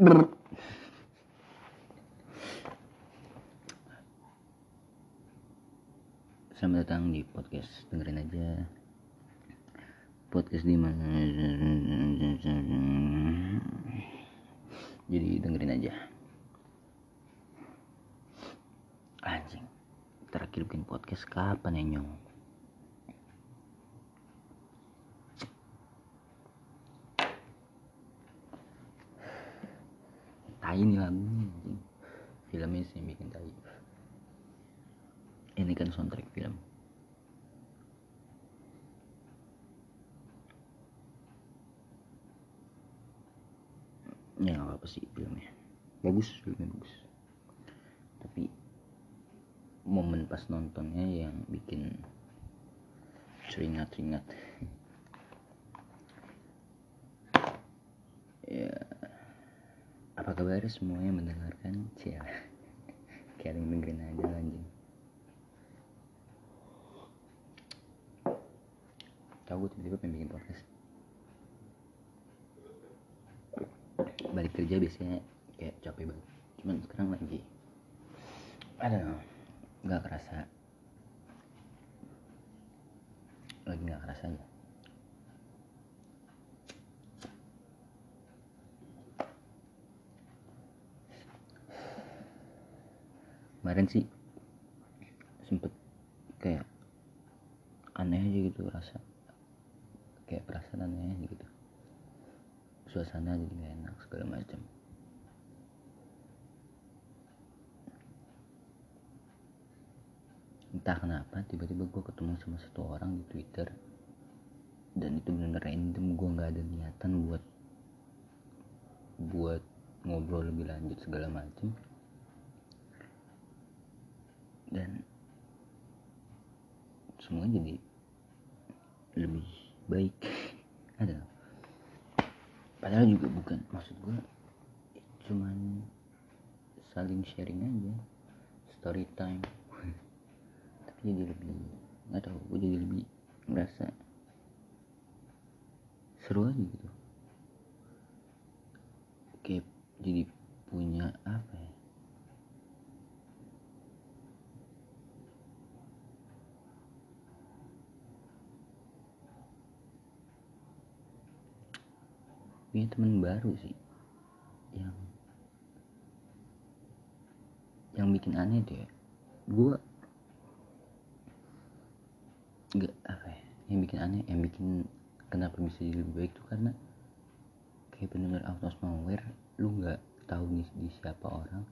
Selamat datang di podcast. Dengerin aja. Podcast di mana? Jadi dengerin aja. Anjing. Terakhir bikin podcast kapan ya nyong tai nih lagunya anjing filmnya sih yang bikin tai ini kan soundtrack film ya nggak apa sih filmnya bagus filmnya bagus. Tapi momen pas nontonnya yang bikin teringat-teringat. Ya apa kabar semuanya mendengarkan? Cia yang dengerin aja anjing. Tahu gue tiba-tiba pengen bikin podcast. Balik kerja biasanya kayak capek banget. Cuman sekarang lagi ada nggak kerasa. Lagi nggak kerasa aja. Kemarin sih sempet kayak aneh aja gitu rasa. Kayak perasaan aneh aja gitu. Suasana jadi gak enak segala macam entah kenapa tiba-tiba gue ketemu sama satu orang di twitter. Dan itu bener-bener random gue nggak ada niatan buat buat ngobrol lebih lanjut segala macam dan semuanya jadi lebih baik. Ada. Padahal juga bukan maksud gue cuman saling sharing aja. Story time jadi lebih nggak tahu gue jadi lebih merasa seru aja gitu. Kayak jadi punya apa ya? Punya teman baru sih yang yang bikin aneh deh. Gue nggak apa ya yang bikin aneh yang bikin kenapa bisa jadi lebih baik tuh karena kayak bener-bener out of nowhere lu nggak tahu nih di siapa orang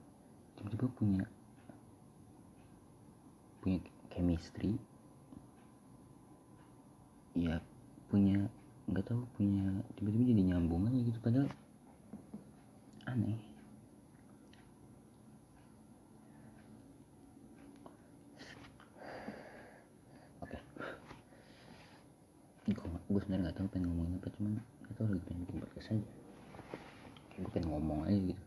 tiba-tiba punya punya chemistry. Ya punya nggak tahu punya tiba-tiba jadi nyambung aja gitu padahal aneh oke gue sebenarnya nggak tahu pengen ngomongin apa cuman nggak tahu lagi pengen bikin podcast aja. Gue pengen ngomong aja gitu.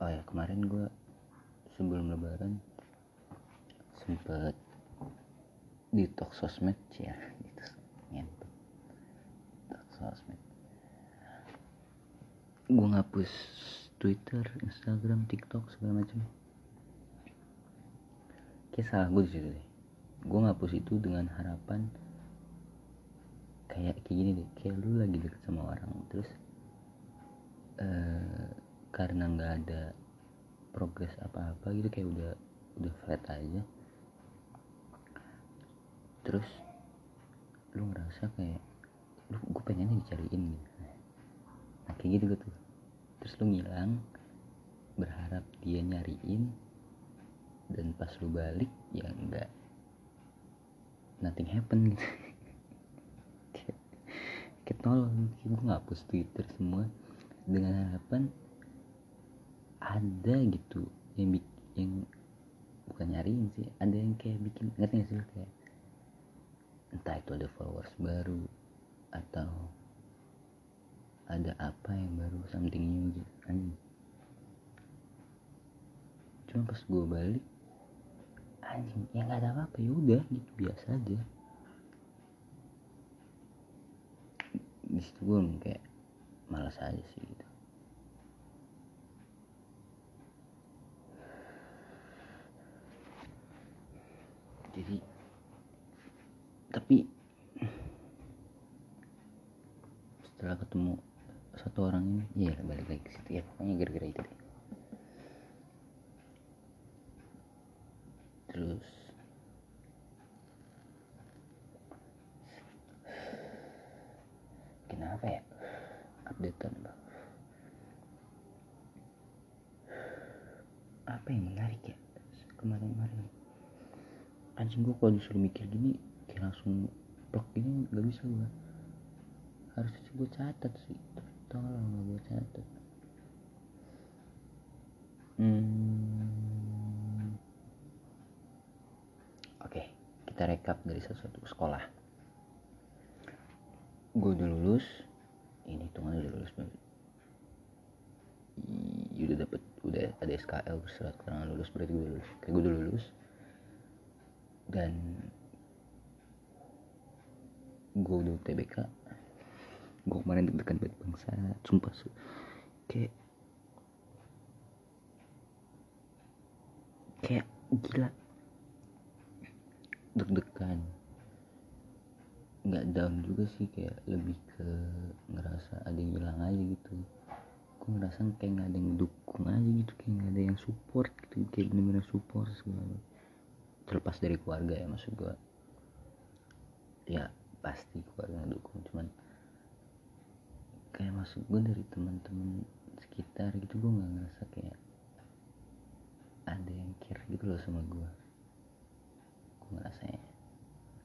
Oh ya kemarin gue sebelum lebaran sempet detox sosmed ya gitu ngentot. Detox sosmed. Gue ngapus twitter instagram tiktok segala macam kayak salah gue di situ deh gue ngapus itu dengan harapan kayak kayak gini deh kayak lu lagi deket sama orang terus eh karena nggak ada progres apa-apa gitu kayak udah udah flat aja. Terus lu ngerasa kayak lu gue pengennya dicariin gitu. Nah kayak gitu gitu terus lu ngilang berharap dia nyariin dan pas lu balik ya enggak nothing happen. Gitu kayak gue ngapus twitter semua dengan harapan ada gitu yang yang bukan nyariin sih ada yang kayak bikin ngerti gak sih kayak entah itu ada followers baru atau ada apa yang baru something new gitu anjing. Cuma pas gue balik anjing ya nggak ada apa-apa ya udah gitu biasa aja. Di situ gue kayak malas aja sih gitu. Jadi tapi setelah ketemu satu orang ini ya balik lagi ke situ ya pokoknya gara-gara itu deh terus. Kenapa ya? Updatean bang apa yang menarik ya? Kemarin-kemarin. Anjing gue kalau disuruh mikir gini kayak langsung blok gini gak bisa gue harusnya gue catat sih. Tolong gue catat. Hmm. oke rekap dari sesuatu sekolah. Gue udah lulus ini hitungannya udah lulus banget udah dapet udah ada SKL bersurat keterangan lulus berarti gue lulus. Kayak gue udah lulus. Dan gue udah TBK gue kemarin deg-degan banget bangsa sumpah su kayak kayak gila deg-degan. Nggak down juga sih kayak lebih ke ngerasa ada yang hilang aja gitu. Gue ngerasa kayak nggak ada yang dukung aja gitu kayak nggak ada yang support gitu kayak bener-bener support segala terlepas dari keluarga ya maksud gue ya pasti keluarga dukung cuman kayak maksud gue dari teman-teman sekitar gitu gue nggak ngerasa kayak ada yang care gitu loh sama gue ngerasanya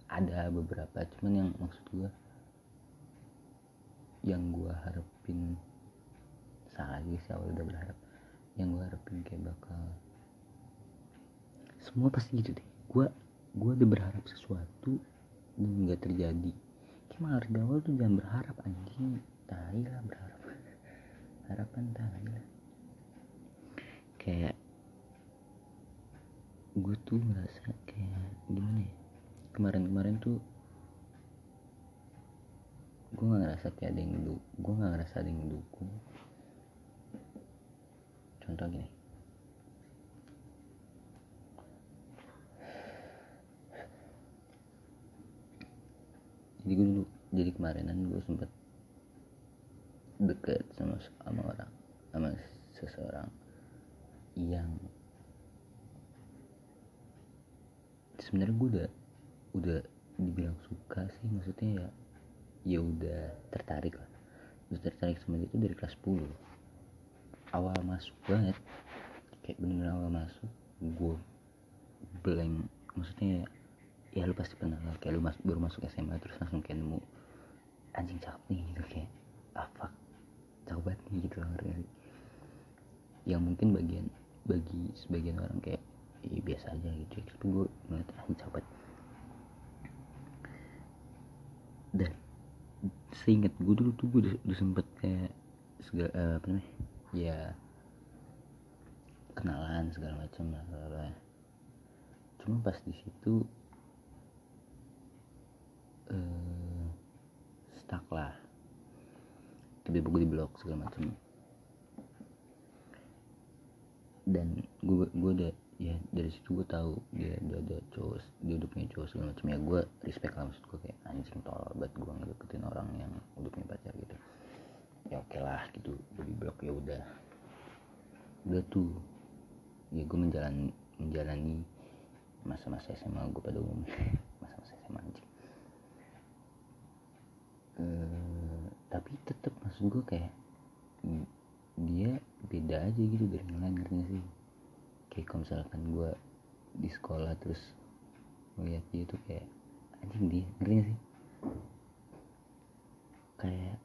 ada beberapa cuman yang maksud gue yang gue harapin salah lagi sih awal udah berharap yang gue harapin kayak bakal semua pasti gitu deh. Gue gue udah berharap sesuatu dan nggak terjadi. Kayak malah dari awal tuh jangan berharap anjing. Tai lah berharap. Harapan tai lah. Kayak gue tuh ngerasa kayak ya kemarin-kemarin tuh gue gak ngerasa kayak ada yang dukung gue gak ngerasa ada yang dukung contoh gini. Jadi gue dulu jadi kemarinan gue sempet deket sama sama orang sama seseorang yang sebenarnya gue udah udah dibilang suka sih maksudnya ya ya udah tertarik lah. Udah tertarik sama dia itu dari kelas 10 awal masuk banget kayak bener-bener awal masuk gue blank. Maksudnya ya, ya lu pasti pernah lah kayak lu mas, baru masuk SMA terus langsung kayak nemu anjing cakep nih gitu kayak apa ah, cakep banget nih gitu ngerti yang mungkin bagian bagi sebagian orang kayak ya biasa aja gitu. Tapi gue ngeliat anjing cakep banget dan seingat gue dulu tuh gue udah, sempet kayak segala uh, apa namanya ya kenalan segala macam lah bla cuma pas di situ uh, stuck lah. Tiba-tiba gue di blok segala macam. Dan gue gue udah ya dari situ gue tahu dia dia ada cowok dia udah punya cowok segala macam. Ya gue respect lah maksud gue kayak anjing tolol buat gue ngedeketin orang yang udah punya pacar gitu. Ya oke okay lah gitu. Gue di blok ya udah. Udah tuh ya gue menjalani menjalani masa-masa SMA gue pada umumnya. Masa-masa SMA anjing. Uh, tapi tetap maksud gue kayak dia beda aja gitu dari yang lain ngerti sih kayak kalau misalkan gue di sekolah terus melihat dia tuh kayak anjing dia ngerti sih? Kayak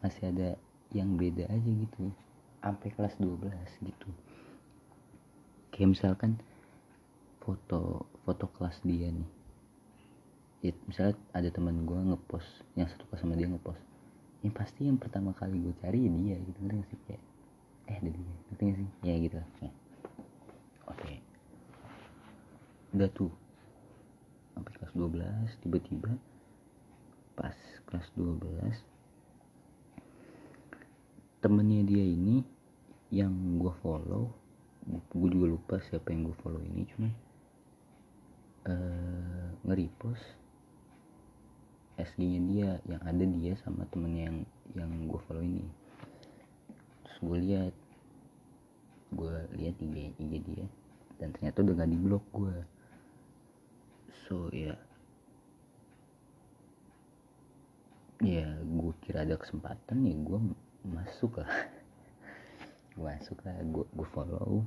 masih ada yang beda aja gitu sampai kelas 12 gitu. Kayak misalkan foto foto kelas dia nih. Ya, misalnya ada teman gue ngepost yang satu kelas sama dia ngepost yang pasti yang pertama kali gue cari ya dia gitu ngerti sih? Kayak eh ada dia ngerti sih? Ya gitu lah ya. Udah tuh. Sampai kelas 12 tiba-tiba pas kelas 12 temennya dia ini yang gue follow gue juga lupa siapa yang gue follow ini cuma uh, nge-repost SG nya dia yang ada dia sama temennya yang yang gue follow ini. Terus gue lihat gue lihat IG IG dia dan ternyata udah gak di blok gue so ya. Ya gue kira ada kesempatan ya gue masuk lah. Gue masuk lah gue gue follow.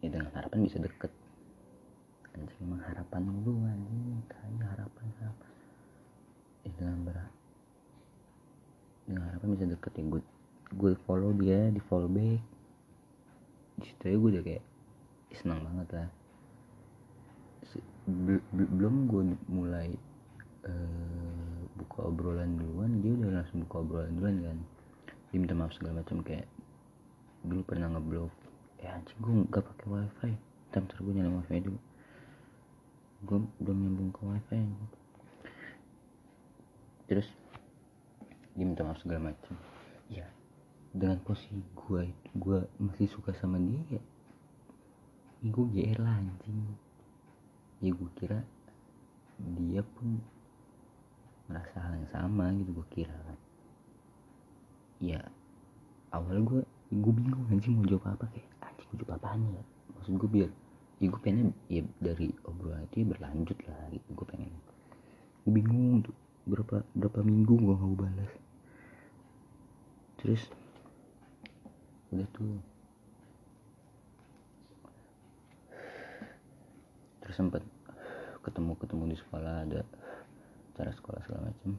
Ya dengan harapan bisa deket. Anjing emang harapan lu anjing. Kayak harapan harapan. Ya dengan berat dengan harapan bisa deket ya. Gue gue follow dia di follow back. Di situ ya gue udah kayak senang banget lah. Belum gue mulai uh, buka obrolan duluan dia udah langsung buka obrolan duluan kan. Dia minta maaf segala macam kayak dulu pernah ngeblok ya anjing gue gak pakai wifi. Ntar ntar gue nyalain wifi dulu. Gue belum nyambung ke wifi terus dia minta maaf segala macam. Ya dengan posisi gue gue masih suka sama dia ya gue GR lah anjing. Ya gue kira dia pun merasa hal yang sama gitu gue kira kan. Ya awal gue gue bingung anjing mau jawab apa kayak anjing gue jawab apaan ya? Maksud gue biar ya gue pengen ya dari obrolan itu ya berlanjut lah gitu gue pengen. Gue bingung tuh berapa berapa minggu gue gak balas. Terus udah tuh. Terus sempet ketemu ketemu di sekolah ada acara sekolah segala macam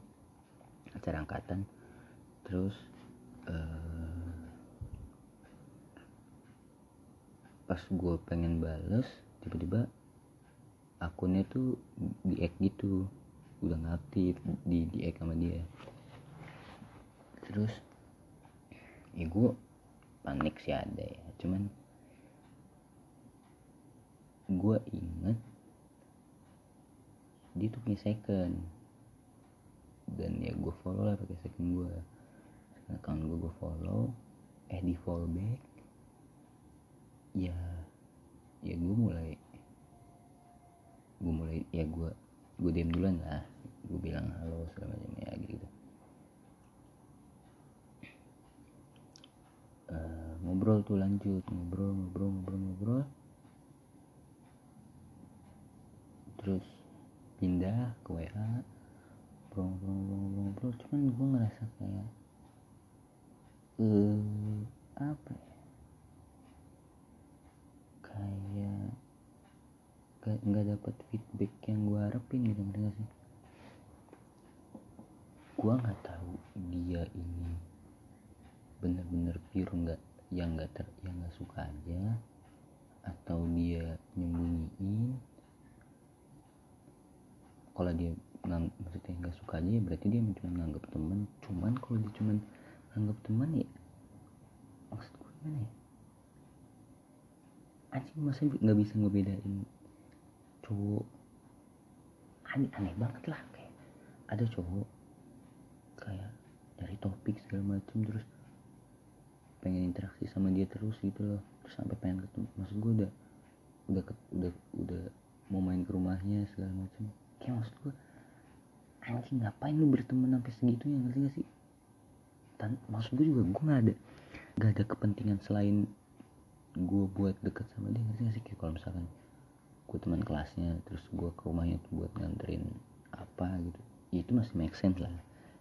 acara angkatan. Terus uh, pas gue pengen bales tiba-tiba akunnya tuh di ek gitu. Udah nggak di di sama dia. Terus ya gue panik sih ada ya. Cuman gue inget dia tuh punya second. Dan ya gue follow lah pakai second gue account gue gue follow eh di follow back ya ya gue mulai gue mulai ya gue gue diam duluan lah. Gue bilang halo segala macam ya gitu uh, ngobrol tuh lanjut. Ngobrol ngobrol ngobrol ngobrol. Terus pindah ke WA ngobrol ngobrol ngobrol ngobrol cuman gue ngerasa kayak eh apa ya? Kayak gak nggak dapat feedback yang gue harapin gitu ngerti sih? Gue nggak tahu dia ini bener-bener pure nggak yang nggak ter yang nggak suka aja atau dia nyembunyiin. Kalau dia ngang, maksudnya nggak suka aja ya berarti dia cuma nganggap teman cuman kalau dia cuma nganggap teman ya maksud gue gimana ya? Anjing masa nggak bisa ngebedain cowok? Aneh aneh banget lah kayak ada cowok kayak dari topik segala macam terus pengen interaksi sama dia terus gitu loh. Terus sampai pengen ketemu. Maksud gue udah udah udah udah mau main ke rumahnya segala macam. Kayak maksud gue anjing ngapain lu berteman sampai segitunya ngerti gak sih? Tan maksud gue juga gue nggak ada gak ada kepentingan selain gue buat deket sama dia ngerti gak sih? Kayak kalau misalkan gue teman kelasnya terus gue ke rumahnya buat nganterin apa gitu ya itu masih make sense lah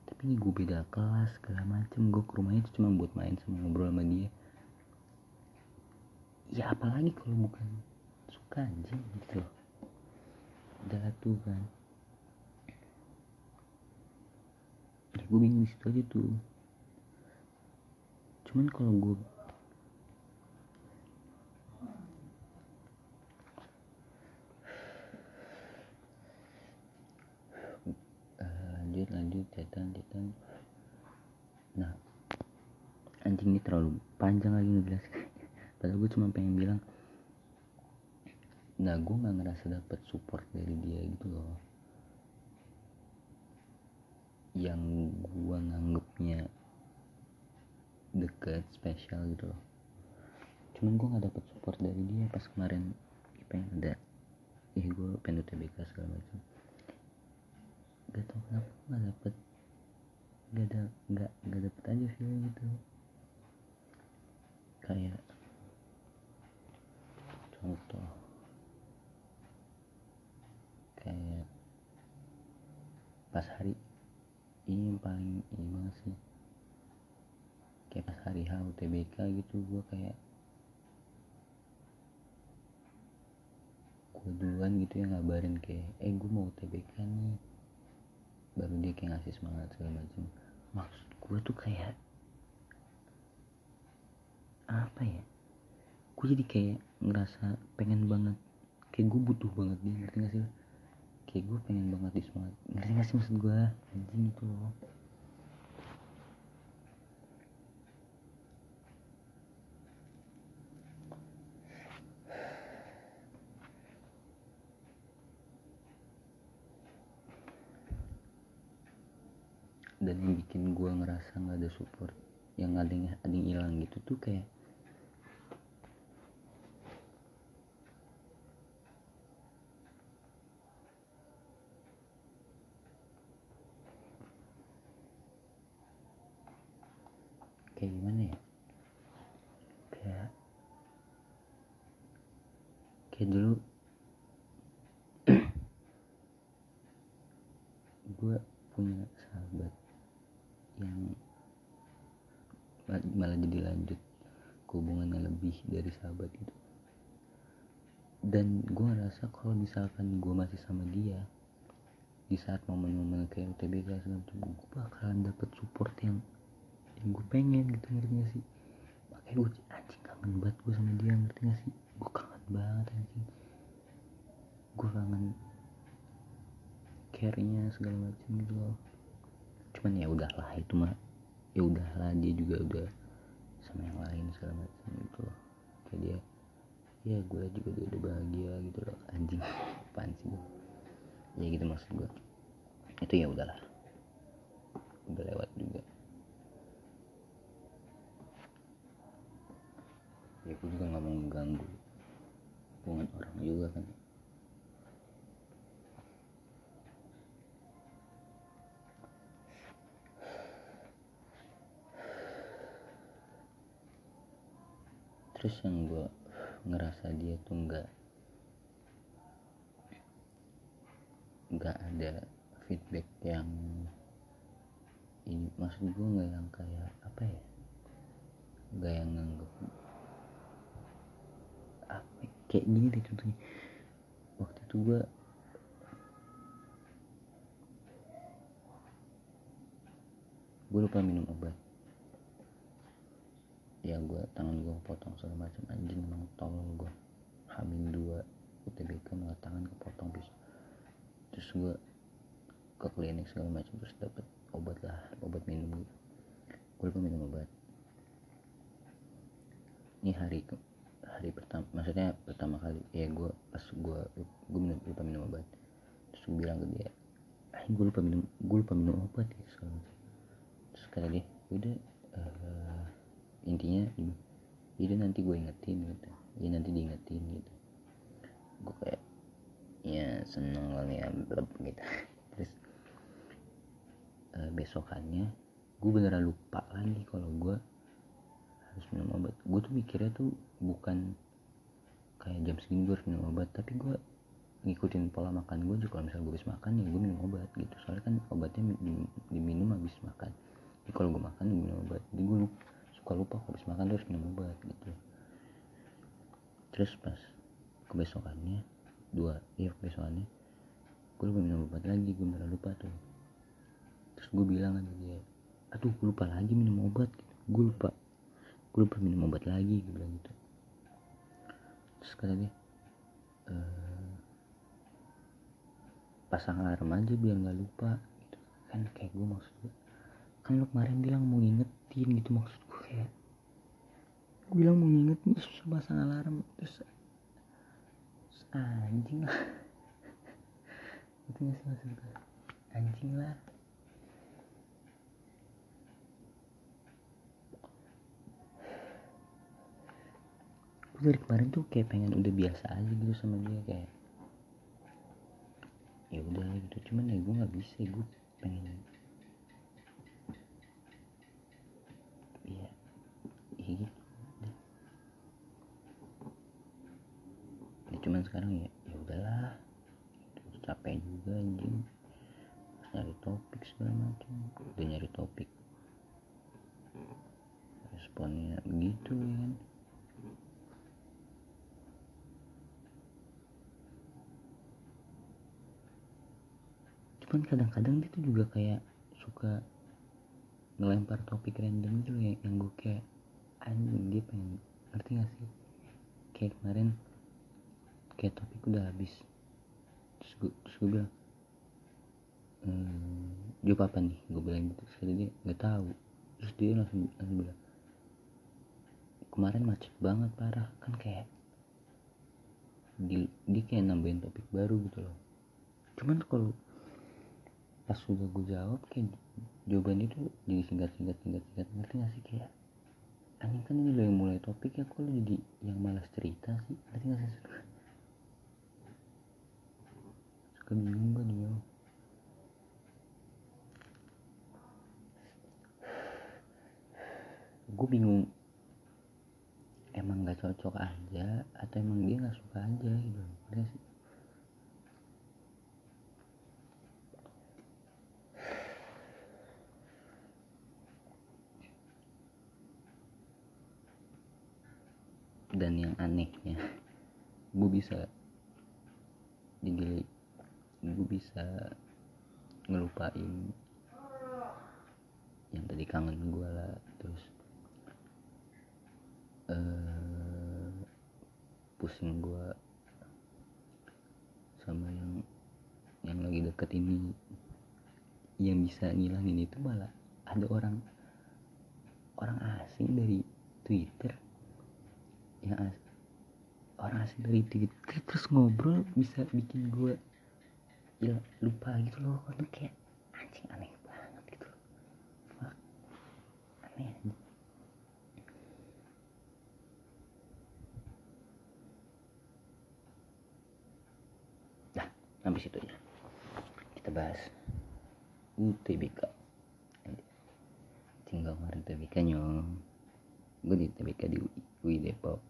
tapi ini gue beda kelas segala macem. Gue ke rumahnya itu cuma buat main sama ngobrol sama dia. Ya apalagi kalau bukan suka anjing gitu loh. Udah tuh kan. Gue bingung situ aja tuh. Cuman kalau gue lanjut lanjut cetan nah anjing ini terlalu panjang lagi ngejelas padahal gue cuma pengen bilang nah gue nggak ngerasa dapet support dari dia gitu loh. Yang gue nganggepnya deket spesial gitu loh. Cuman gue nggak dapet support dari dia pas kemarin pengen ada ih gue pengen UTBK segala macam gak tau kenapa nggak dapet gak ada nggak nggak dapet aja feeling gitu. Kayak contoh. Kayak pas hari ini yang paling ini banget sih. Kayak pas hari H UTBK gitu gue kayak gue duluan gitu ya ngabarin kayak eh gue mau UTBK nih baru dia kayak ngasih semangat segala macam maksud gue tuh kayak apa ya? Gue jadi kayak ngerasa pengen banget kayak gue butuh banget dia ngerti gak sih kayak gue pengen banget di semangat. Ngerti gak sih maksud gue anjing itu. loh dan yang bikin gue ngerasa nggak ada support yang ada yang hilang gitu tuh kayak gimana ya kayak kayak dulu gue punya sahabat yang mal- malah jadi lanjut ke hubungannya lebih dari sahabat itu. Dan gue ngerasa kalau misalkan gue masih sama dia di saat momen-momen kayak UTBK segala gue bakalan dapet support yang yang gue pengen gitu ngerti gak sih? Makanya gue anjing kangen banget gue sama dia ngerti gak sih? Gue kangen banget anjing. Gue kangen care-nya segala macam gitu loh. Cuman ya udahlah itu mah ya udahlah dia juga udah sama yang lain segala macam gitu loh kayak dia ya gue juga udah, udah bahagia gitu loh. Anjing apaan sih ya gitu maksud gue itu ya udahlah. Udah lewat juga. Ya gue juga nggak mau mengganggu hubungan orang juga kan terus yang gue ngerasa dia tuh nggak nggak ada feedback yang ini. Maksud gue nggak yang kayak apa ya nggak yang nganggep apa kayak gini deh contohnya. Waktu itu gue gue lupa minum obat ya gue tangan gue potong segala macam. Anjing emang tolol gue hamin dua UTBK malah tangan kepotong bisa terus gue ke klinik segala macam terus dapet obat lah obat minum gitu gue lupa minum obat. Ini hari ke hari pertama maksudnya pertama kali. Ya gue pas gue gue minum, lupa minum obat. Terus gue bilang ke dia ah gue lupa minum gue lupa minum obat ya segala macam. Terus kata dia udah uh, intinya itu nanti gue ingetin gitu. Ya nanti diingetin gitu. Gue kayak ya seneng kali ya bleb gitu. Terus uh, besokannya gue beneran lupa lagi kalau gue harus minum obat. Gue tuh mikirnya tuh bukan kayak jam segini gue harus minum obat tapi gue ngikutin pola makan gue juga. Kalau misalnya gue habis makan ya gue minum obat gitu. Soalnya kan obatnya diminum habis makan. Jadi kalau gue makan gue minum obat. Jadi gue lupa suka lupa kalau habis makan tuh harus minum obat gitu. Terus pas kebesokannya dua iya kebesokannya gue lupa minum obat lagi gue beneran lupa tuh. Terus gue bilang aja dia aduh gue lupa lagi minum obat gitu. gue lupa. Gue lupa minum obat lagi gue bilang gitu. Terus kata dia e, pasang alarm aja biar nggak lupa gitu. Kan kayak gue maksud kan lu kemarin bilang mau ngingetin gitu maksud kayak gue bilang mau nginget nih susah pasang alarm. Terus anjing lah. Itu gak sih maksud gue anjing lah. Gue dari kemarin tuh kayak pengen udah biasa aja gitu sama dia kayak ya udah gitu. Cuman ya gue nggak bisa gue pengen ya ya deh. ya cuman sekarang ya ya udahlah. Capek juga anjing. Nyari topik segala macam udah nyari topik. Responnya begitu ya kan. Cuman kadang-kadang dia tuh juga kayak suka ngelempar topik random gitu yang, yang gue kayak anjing dia pengen ngerti gak sih? Kayak kemarin kayak topik udah habis. Terus gue terus gue bilang ehm, apa nih? Gue bilang gitu. Terus dia nggak tahu. Terus dia langsung langsung bilang kemarin macet banget parah. Kan kayak di, dia kayak nambahin topik baru gitu loh. Cuman kalau pas sudah gue jawab kayak jawaban itu jadi singkat singkat singkat singkat. Ngerti gak sih? Kayak anjing kan ini lo yang mulai topik ya kok lo jadi yang malas cerita sih? Ngerti gak sih? Suka suka bingung kan dia gue bingung emang gak cocok aja atau emang dia gak suka aja gitu. Sih dan yang anehnya gue bisa jadi gue bisa ngelupain yang tadi kangen gue lah terus eh pusing gue sama yang yang lagi deket ini. Yang bisa ngilangin itu malah ada orang orang asing dari Twitter as orang asing dari Twitter terus ngobrol bisa bikin gue ya lupa gitu loh karena kayak anjing aneh banget gitu Fuck. aneh. Dah, sampai situ aja. Kita bahas UTBK. Tinggal kemarin UTBK nyong. Gue di UTBK di UI, UI Depok.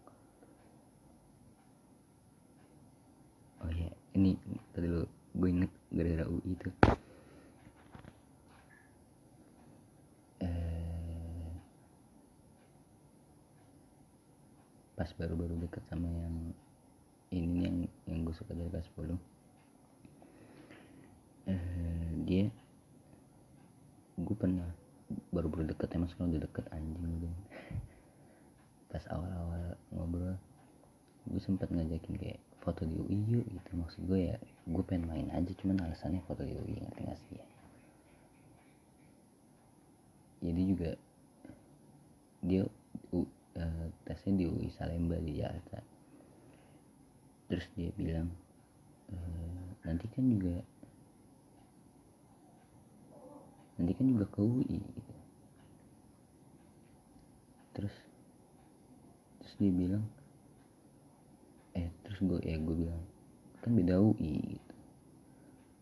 Iya, ini tadi lu gue inget gara-gara UI itu. Eh, pas baru-baru deket sama yang ini yang yang gue suka dari kelas 10 eh, dia gue pernah baru-baru deket emang sekarang udah deket anjing gitu pas awal-awal ngobrol gue sempat ngajakin kayak foto di UI maksud gue ya gue pengen main aja cuman alasannya foto di UI ngerti gak sih? Ya jadi juga dia U- eh, tesnya di UI Salemba di Jakarta. Terus dia bilang "Eh, nanti kan juga nanti kan juga ke UI gitu. Terus terus dia bilang eh terus gue ya gue bilang kan beda UI gitu.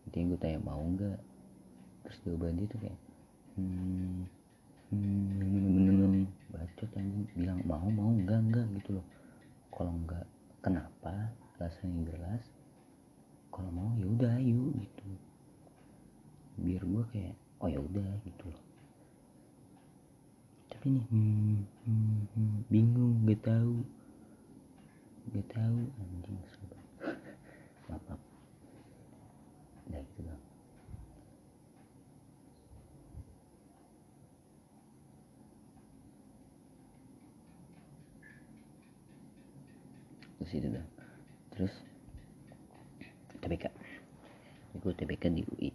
Nanti gue tanya mau nggak? Terus jawaban dia tuh kayak hmm hmm bacot anjing. Bilang mau mau enggak enggak gitu loh. Kalau enggak kenapa? Alasan yang jelas kalau mau ya udah ayo gitu. Biar gue kayak oh ya udah gitu loh. Tapi nih hmm, hmm, hmm, bingung gak tahu. Gak tahu anjing maaf udah gitu bang terus itu dah terus TBK gue TBK di UI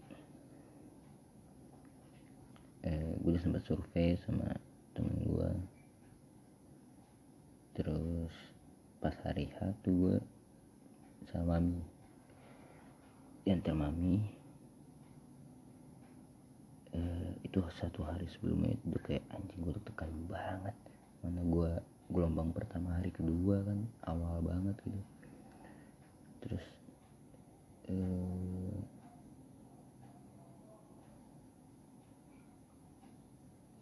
eh, gue udah sempat survei sama temen gue pas hari H tuh gue sama mami diantar mami uh, itu satu hari sebelumnya itu kayak anjing gue tekan banget. Mana gue gelombang pertama hari kedua kan awal banget gitu. Terus uh,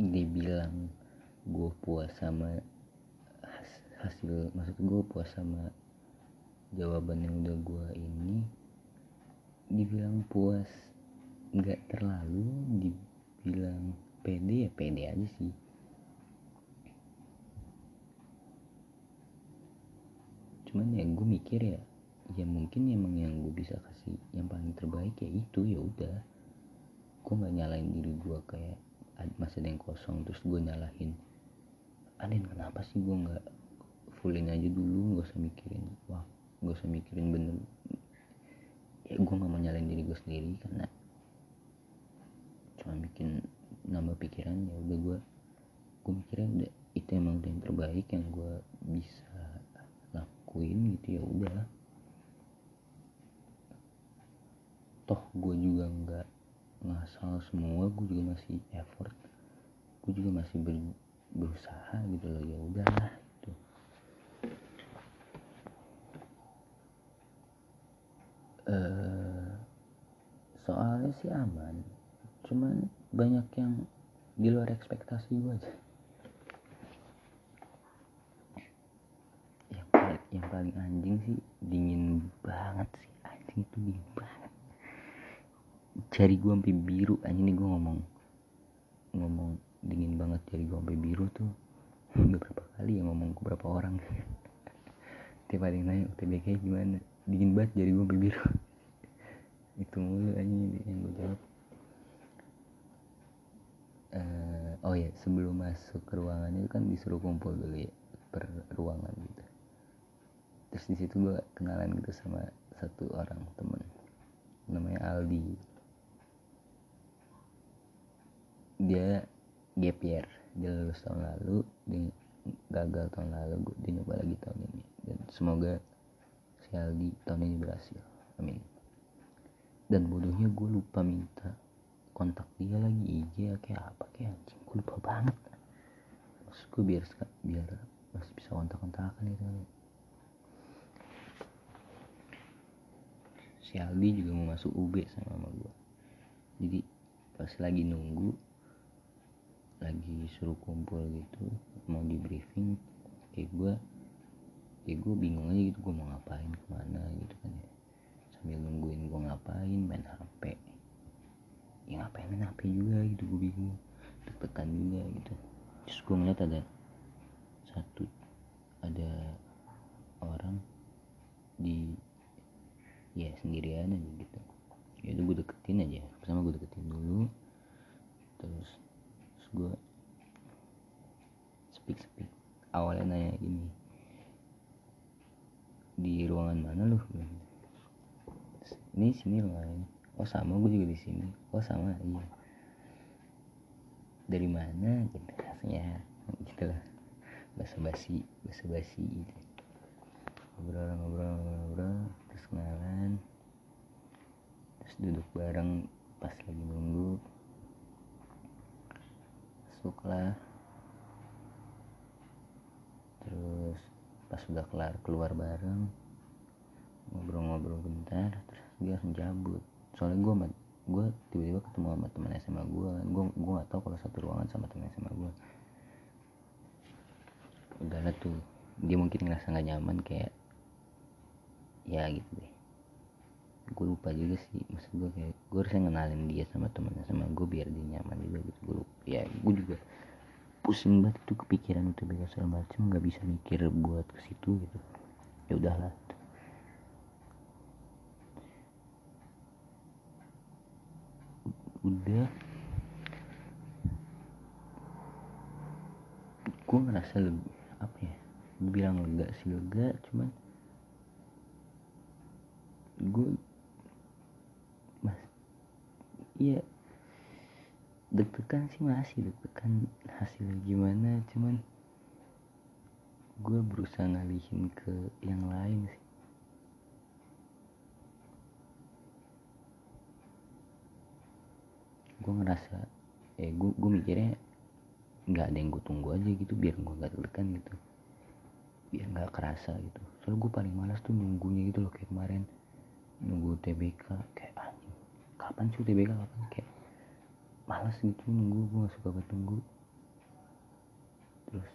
dibilang gue puas sama hasil maksud gue puas sama jawaban yang udah gue ini dibilang puas nggak terlalu dibilang pede ya pede aja sih. Cuman ya gue mikir ya ya mungkin emang yang gue bisa kasih yang paling terbaik ya itu ya udah. Gue nggak nyalain diri gue kayak masih ada yang kosong terus gue nyalahin. Adin kenapa sih gue nggak fullin aja dulu gak usah mikirin wah gak usah mikirin bener ya gue nggak mau nyalain diri gue sendiri karena cuma bikin nambah pikiran ya udah gue gue mikirnya udah itu emang udah yang terbaik yang gue bisa lakuin gitu ya udah. Toh gue juga nggak ngasal semua gue juga masih effort gue juga masih ber, berusaha gitu loh ya udahlah uh, soalnya sih aman. Cuman banyak yang di luar ekspektasi gue aja. Yang paling, yang paling anjing sih dingin banget sih. Anjing itu dingin banget. Jari gue sampai biru. Anjing nih gue ngomong ngomong dingin banget. Jari gue sampai biru tuh beberapa kali ya ngomong ke beberapa orang. Tiap yang nanya UTBK gimana dingin banget jari gue biru itu mulu anjing yang gue jawab uh, oh ya sebelum masuk ke ruangan itu kan disuruh kumpul dulu ya per ruangan gitu. Terus di situ gue kenalan gitu sama satu orang temen namanya Aldi. Dia year dia lulus tahun lalu dia gagal tahun lalu dia nyoba lagi tahun ini. Dan semoga si Aldi tahun ini berhasil. Amin. Dan bodohnya gue lupa minta kontak dia lagi. IG kayak apa kayak anjing. Gue lupa banget. Maksud gue biar biar masih bisa kontak-kontakan itu kan si Aldi juga mau masuk UB sama mama gue jadi pas lagi nunggu lagi suruh kumpul gitu mau di briefing kayak gue kayak gue bingung aja gitu gue mau ngapain ke mana gitu kan ya. Sambil nungguin gue ngapain main HP ya ngapain main HP juga gitu gue bingung. Deg juga gitu. Terus gue ngeliat ada satu ada orang di ya sendirian aja gitu. Ya udah gue deketin aja pertama gue deketin dulu. Terus terus gue speak speak awalnya nanya gini di ruangan mana lu? Ini sini ruangannya oh sama gue juga di sini. Oh sama iya. Dari mana? Gitu rasanya. Gitu lah. Basa basi basa basi gitu ngobrol ngobrol ngobrol terus kenalan. Terus duduk bareng pas lagi nunggu. Masuklah terus pas sudah kelar keluar bareng ngobrol-ngobrol bentar terus dia langsung cabut soalnya gue gue tiba-tiba ketemu sama teman SMA gue gue gue gak tau kalau satu ruangan sama teman SMA gue udahlah tuh dia mungkin ngerasa nggak nyaman kayak ya gitu deh. Gue lupa juga sih maksud gue kayak gue harusnya ngenalin dia sama temen sama gue biar dia nyaman juga gitu. Gue lupa ya gue juga pusing banget itu kepikiran beda segala macam nggak bisa mikir buat ke situ gitu. Ya udahlah. Udah. Gue ngerasa lebih apa ya bilang lega sih lega cuman gue mas iya deg-degan sih masih deg-degan hasilnya gimana cuman gue berusaha ngalihin ke yang lain sih. Gue ngerasa eh gue gue mikirnya nggak ada yang gue tunggu aja gitu biar gue nggak deg gitu. Biar nggak kerasa gitu. Soalnya gue paling malas tuh nunggunya gitu loh kayak kemarin. Nunggu TBK kayak anjing kapan sih TBK kapan? Kayak malas gitu nunggu gue gak suka banget nunggu. Terus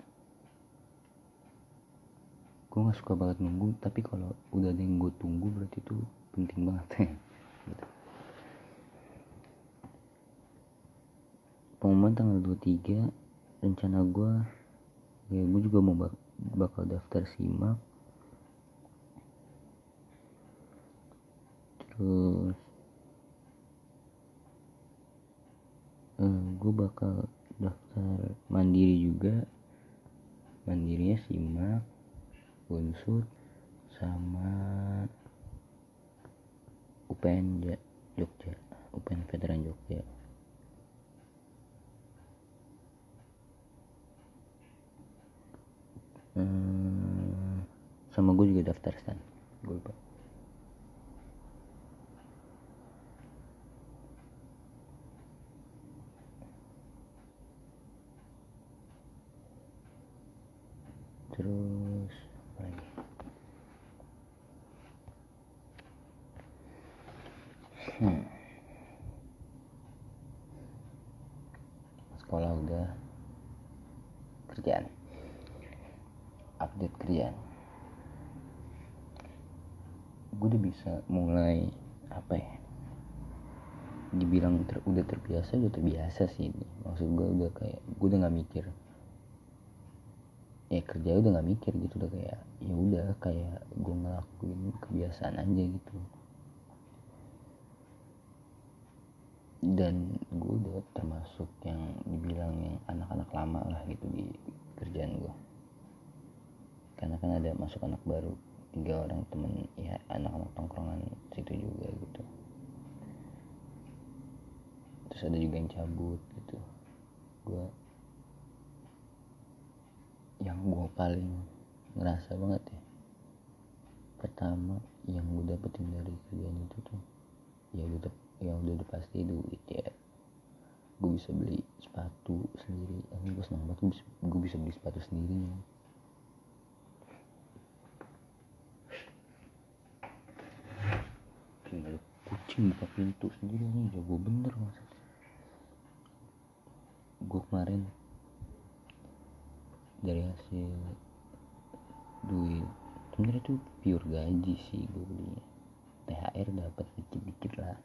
gue gak suka banget nunggu tapi kalau udah ada yang gue tunggu berarti itu penting banget gitu. pengumuman tanggal 23 rencana gue ya gue juga mau bak bakal daftar simak. Terus uh, gue bakal daftar mandiri juga. Mandirinya simak unsur sama UPN Jogja UPN Veteran Jogja. Hmm, sama gue juga daftar stan. Gue lupa terus apa lagi? Hmm. sekolah udah. Kerjaan. Update kerjaan. Gue udah bisa mulai apa ya dibilang udah terbiasa udah terbiasa sih ini. Maksud gue udah kayak gue udah nggak mikir ya kerja udah nggak mikir gitu udah kayak ya udah kayak gue ngelakuin kebiasaan aja gitu. Dan gue udah termasuk yang dibilang yang anak-anak lama lah gitu di kerjaan gue karena kan ada masuk anak baru tiga orang temen ya anak-anak tongkrongan situ juga gitu. Terus ada juga yang cabut gitu. Gue yang gue paling ngerasa banget ya pertama yang gue dapetin dari kerjaan itu tuh ya udah yang udah pasti duit ya gue bisa beli sepatu sendiri ini gue senang banget gue bisa, beli sepatu sendiri ya. tinggal kucing buka pintu sendiri nih jago bener maksudnya gue kemarin dari hasil duit. Sebenarnya itu pure gaji sih gue belinya THR dapat dikit-dikit lah.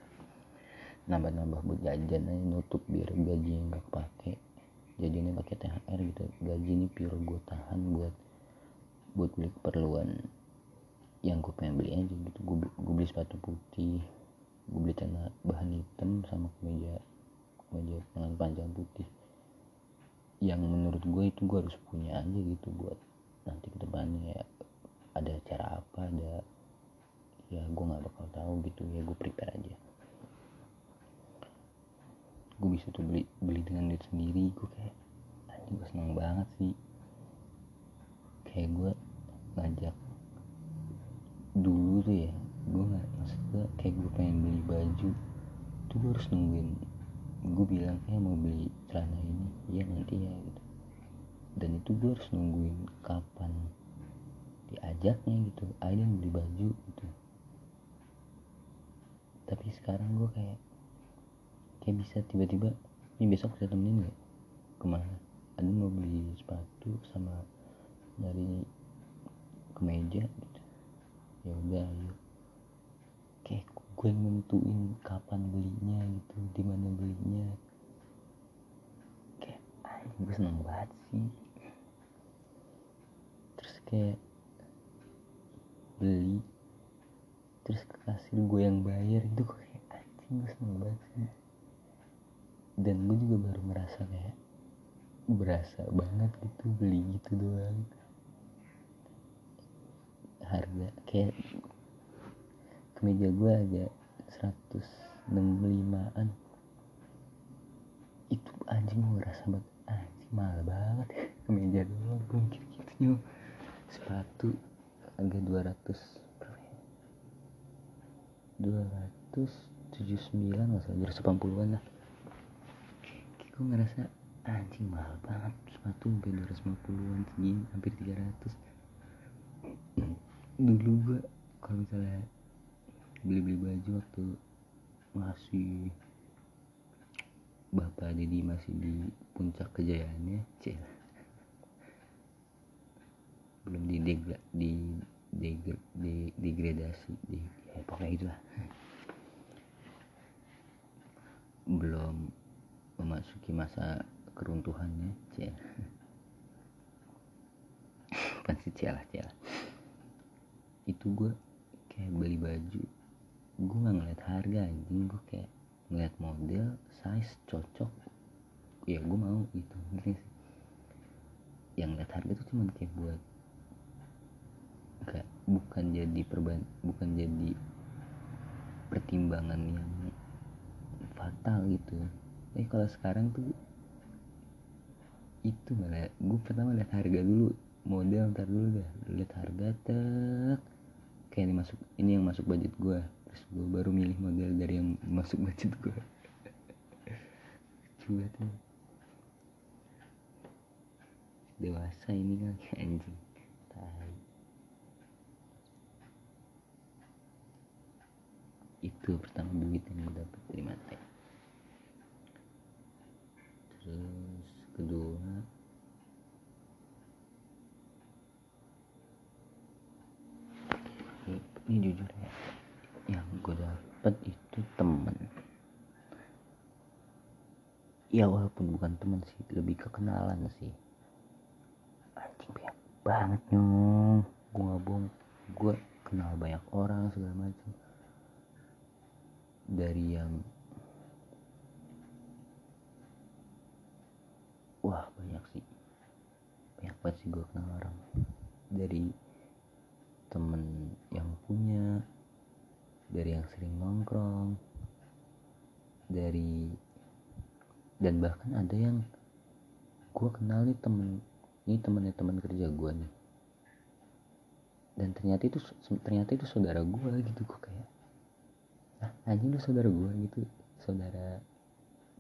Nambah-nambah buat jajan aja nutup biar gaji nggak kepake. Jajannya pakai THR gitu. Gaji ini pure gue tahan buat buat beli keperluan yang gue pengen beli aja gitu. Gue gue beli sepatu putih gue beli celana bahan hitam sama kemeja kemeja lengan panjang putih yang menurut gue itu gue harus punya aja gitu buat nanti ke depannya ya. Ada cara apa ada ya gue nggak bakal tahu gitu ya gue prepare aja. Gue bisa tuh beli beli dengan duit sendiri gue kayak anjing gue seneng banget sih. Kayak gue ngajak dulu tuh ya gue nggak maksud gue kayak gue pengen beli baju tuh gue harus nungguin gue bilang eh mau beli celana ini. Iya nanti ya gitu. Dan itu gue harus nungguin kapan diajaknya gitu. Yang beli baju gitu. Tapi sekarang gue kayak kayak bisa tiba-tiba ini besok bisa temenin gak ke mana? Ada mau beli sepatu sama dari kemeja gitu. Ya udah ayo. Kayak gue nentuin kapan belinya gitu. Di mana belinya gue seneng banget sih. Terus kayak beli terus ke kasir gue yang bayar itu kayak anjing gue seneng banget sih. Dan gue juga baru ngerasa kayak berasa banget gitu beli gitu doang. Harga kayak kemeja gue aja 165an itu anjing gue ngerasa banget anjing mahal banget. Kemeja doang mikir gitu sepatu harga 200 berapa ya? 279 nggak salah 280 an lah. Gue ngerasa anjing mahal banget. Sepatu sampai 250 an segini hampir 300 dulu gue kalau misalnya beli-beli baju waktu masih bapak jadi masih di puncak kejayaannya cel belum di degra, di degra, di degradasi di ya pokoknya itulah. Belum memasuki masa keruntuhannya cel pasti cel cel itu gue kayak beli baju. Gue nggak ngeliat harga anjing. Gue kayak ngeliat model size cocok. Ya gue mau gitu yang ngeliat harga tuh cuma kayak buat gak bukan jadi perban bukan jadi pertimbangan yang fatal gitu. Tapi kalau sekarang tuh itu malah gue pertama lihat harga dulu model ntar dulu dah. Lihat harga tek. Kayak ini masuk ini yang masuk budget gue terus gue baru milih model dari yang masuk budget gue coba tuh. Dewasa ini kan anjing. Tai. Itu pertama duit yang gue dapet dari mata. Terus kedua ini, jujur ya gue dapet itu temen. Ya walaupun bukan temen sih lebih ke kenalan sih. Anjing banyak banget nyong. Gue gak bohong gue kenal banyak orang segala macam dari yang wah banyak sih. Banyak banget sih gue kenal orang. Dari temen yang punya dari yang sering nongkrong dari dan bahkan ada yang gue kenal nih temen ini temennya teman kerja gue nih. Dan ternyata itu ternyata itu saudara gue gitu gue kayak ah anjing lu saudara gue gitu saudara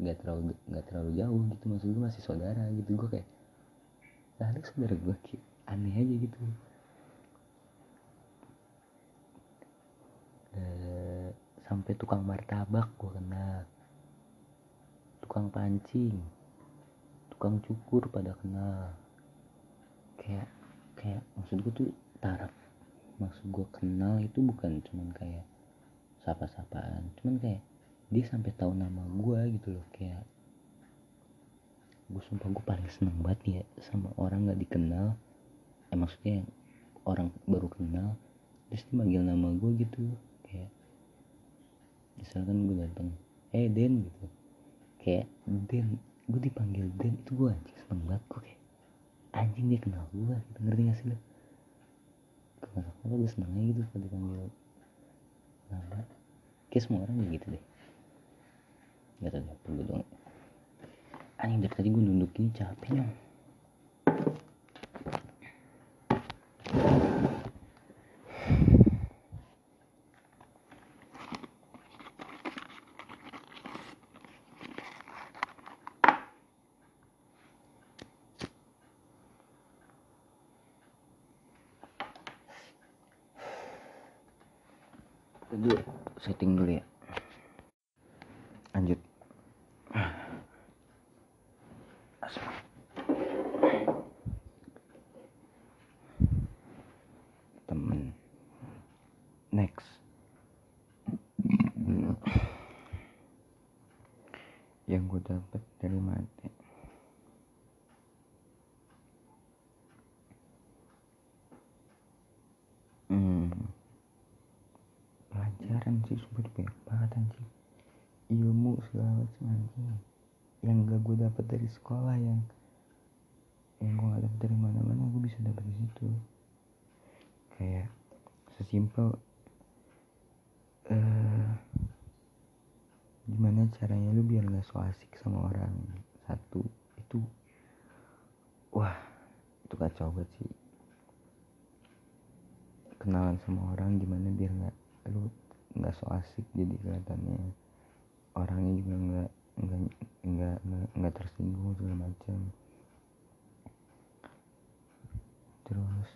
nggak terlalu nggak terlalu jauh gitu maksud gue masih saudara gitu. Gue kayak lah lu saudara gue kayak aneh aja gitu uh, sampai tukang martabak gue kenal tukang pancing tukang cukur pada kenal kayak kayak maksud gue tuh taraf maksud gue kenal itu bukan cuman kayak sapa-sapaan cuman kayak dia sampai tahu nama gue gitu loh kayak gue sumpah gue paling seneng banget ya sama orang nggak dikenal. Eh maksudnya orang baru kenal terus dia manggil nama gue gitu misalkan gue datang eh Den gitu. Kayak Den gue dipanggil Den itu gue anjing seneng banget gue kayak anjing dia kenal gue gitu. Ngerti gak sih lo kenapa gue seneng aja gitu kalau dipanggil nama kayak semua orang gitu deh. Gak tau deh perlu dong. Anjing dari tadi gue nunduk ini capek nyong dulu setting dulu ya lanjut temen next yang gue dapet dari mati hmm pelajaran sih sumpah banyak banget anjing ilmu segala macam anjing. Yang gak gue dapet dari sekolah yang yang gue gak dapet dari mana-mana gue bisa dapet di situ. Kayak sesimpel uh, gimana caranya lu biar gak so asik sama orang satu itu wah itu kacau banget sih. Kenalan sama orang gimana biar nggak lu nggak so asik jadi kelihatannya orangnya juga nggak nggak nggak nggak tersinggung segala macam. Terus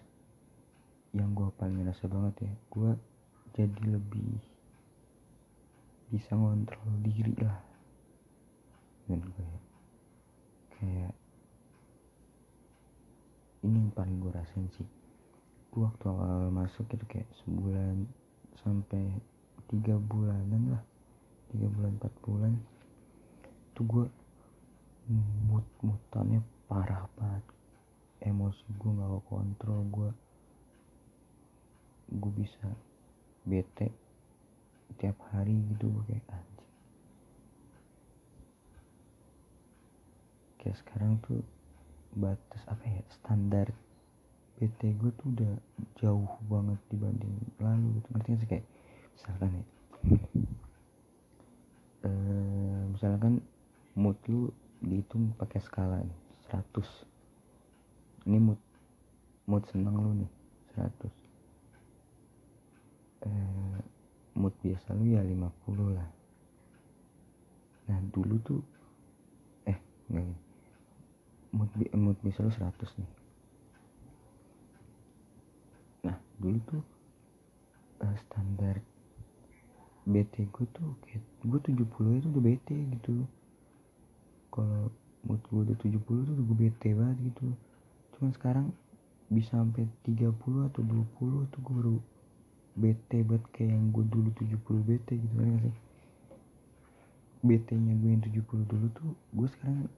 yang gue paling ngerasa banget ya gue jadi lebih bisa ngontrol diri lah. Dan gue kayak ini yang paling gue rasain sih. Gue waktu awal masuk itu kayak sebulan sampai tiga bulanan lah tiga bulan empat bulan itu gue mood mutannya parah banget. Emosi gue gak kontrol gue gue bisa bete tiap hari gitu gue kayak anjing. Kayak sekarang tuh batas apa ya standar bete gue tuh udah jauh banget dibanding lalu gitu. Ngerti gak sih? Kayak misalkan ya e, misalkan mood lu dihitung pakai skala nih 100 ini mood mood seneng lu nih 100 eh, mood biasa lu ya 50 lah. Nah dulu tuh eh enggak gini mood, mood biasa lu 100 nih. Nah dulu tuh uh, standar BT gue tuh kayak gue 70 itu udah BT gitu. Kalau mood gue udah 70 tuh udah gue BT banget gitu. Cuman sekarang bisa sampai 30 atau 20 tuh gue baru bete banget kayak yang gue dulu 70 bete gitu kan sih? BT nya gue yang 70 dulu tuh gue sekarang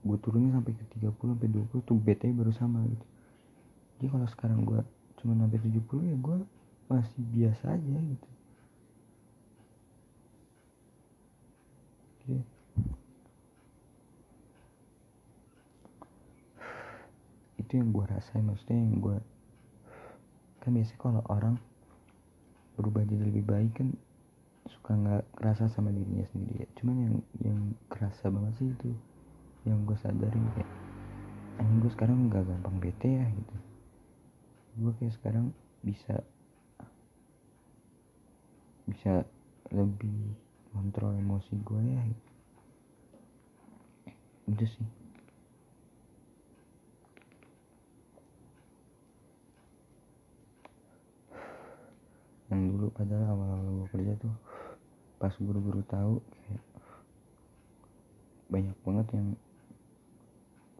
gue turunin sampai ke 30 sampai 20 tuh BT baru sama gitu. Jadi kalau sekarang gue cuma sampai 70 ya gue masih biasa aja gitu Oke. itu yang gue rasain maksudnya yang gue kan biasanya kalau orang berubah jadi lebih baik kan suka nggak kerasa sama dirinya sendiri ya cuman yang yang kerasa banget sih itu yang gue sadarin kayak anjing gue sekarang nggak gampang bete ya gitu gue kayak sekarang bisa bisa lebih kontrol emosi gue ya. Itu sih. Yang dulu padahal awal-awal gue kerja tuh pas guru-guru tahu kayak banyak banget yang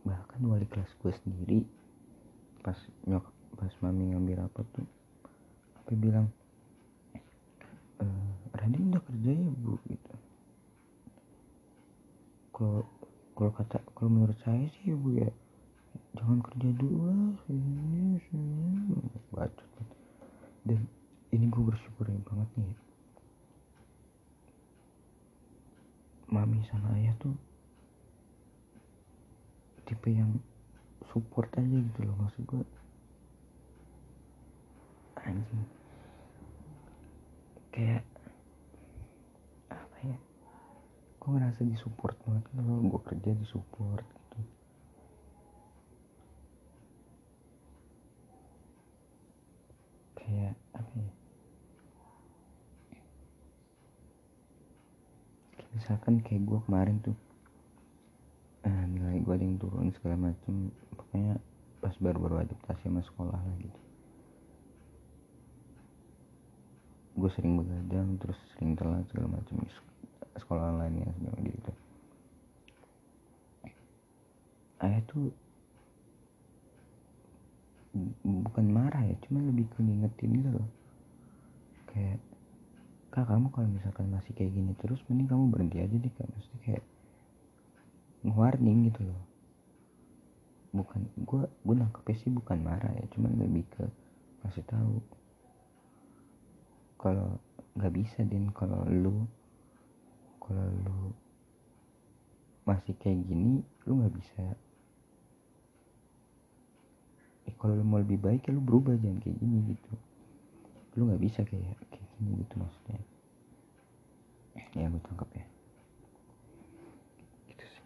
bahkan wali kelas gue sendiri pas nyok pas mami ngambil rapat tuh apa bilang Radin udah kerja ya bu? Gitu. Kalau kalau kata kalau menurut saya sih bu ya jangan kerja dulu lah bacot dan ini gue bersyukur banget nih. Mami sama ayah tuh tipe yang support aja gitu loh maksud gue anjing. Kayak apa ya gue ngerasa disupport banget. Kalau gue kerja disupport gitu. Kayak apa ya? Misalkan kayak gue kemarin tuh eh, nilai gue yang turun segala macem. Pokoknya pas baru-baru adaptasi sama sekolah lah gitu. Gue sering begadang terus sering telat segala macam sekolah online ya segala gitu ayah tuh bukan marah ya cuma lebih ke ngingetin gitu loh. Kayak kak kamu kalau misalkan masih kayak gini terus mending kamu berhenti aja deh kak. Maksudnya kayak warning gitu loh. Bukan gue gue nangkepnya sih bukan marah ya cuman lebih ke masih tahu kalau nggak bisa din kalau lu kalau lu masih kayak gini lu nggak bisa. Eh kalau lu mau lebih baik ya lu berubah jangan kayak gini gitu. Lu nggak bisa kayak kayak gini gitu maksudnya. Ya gue tangkap ya. Gitu sih.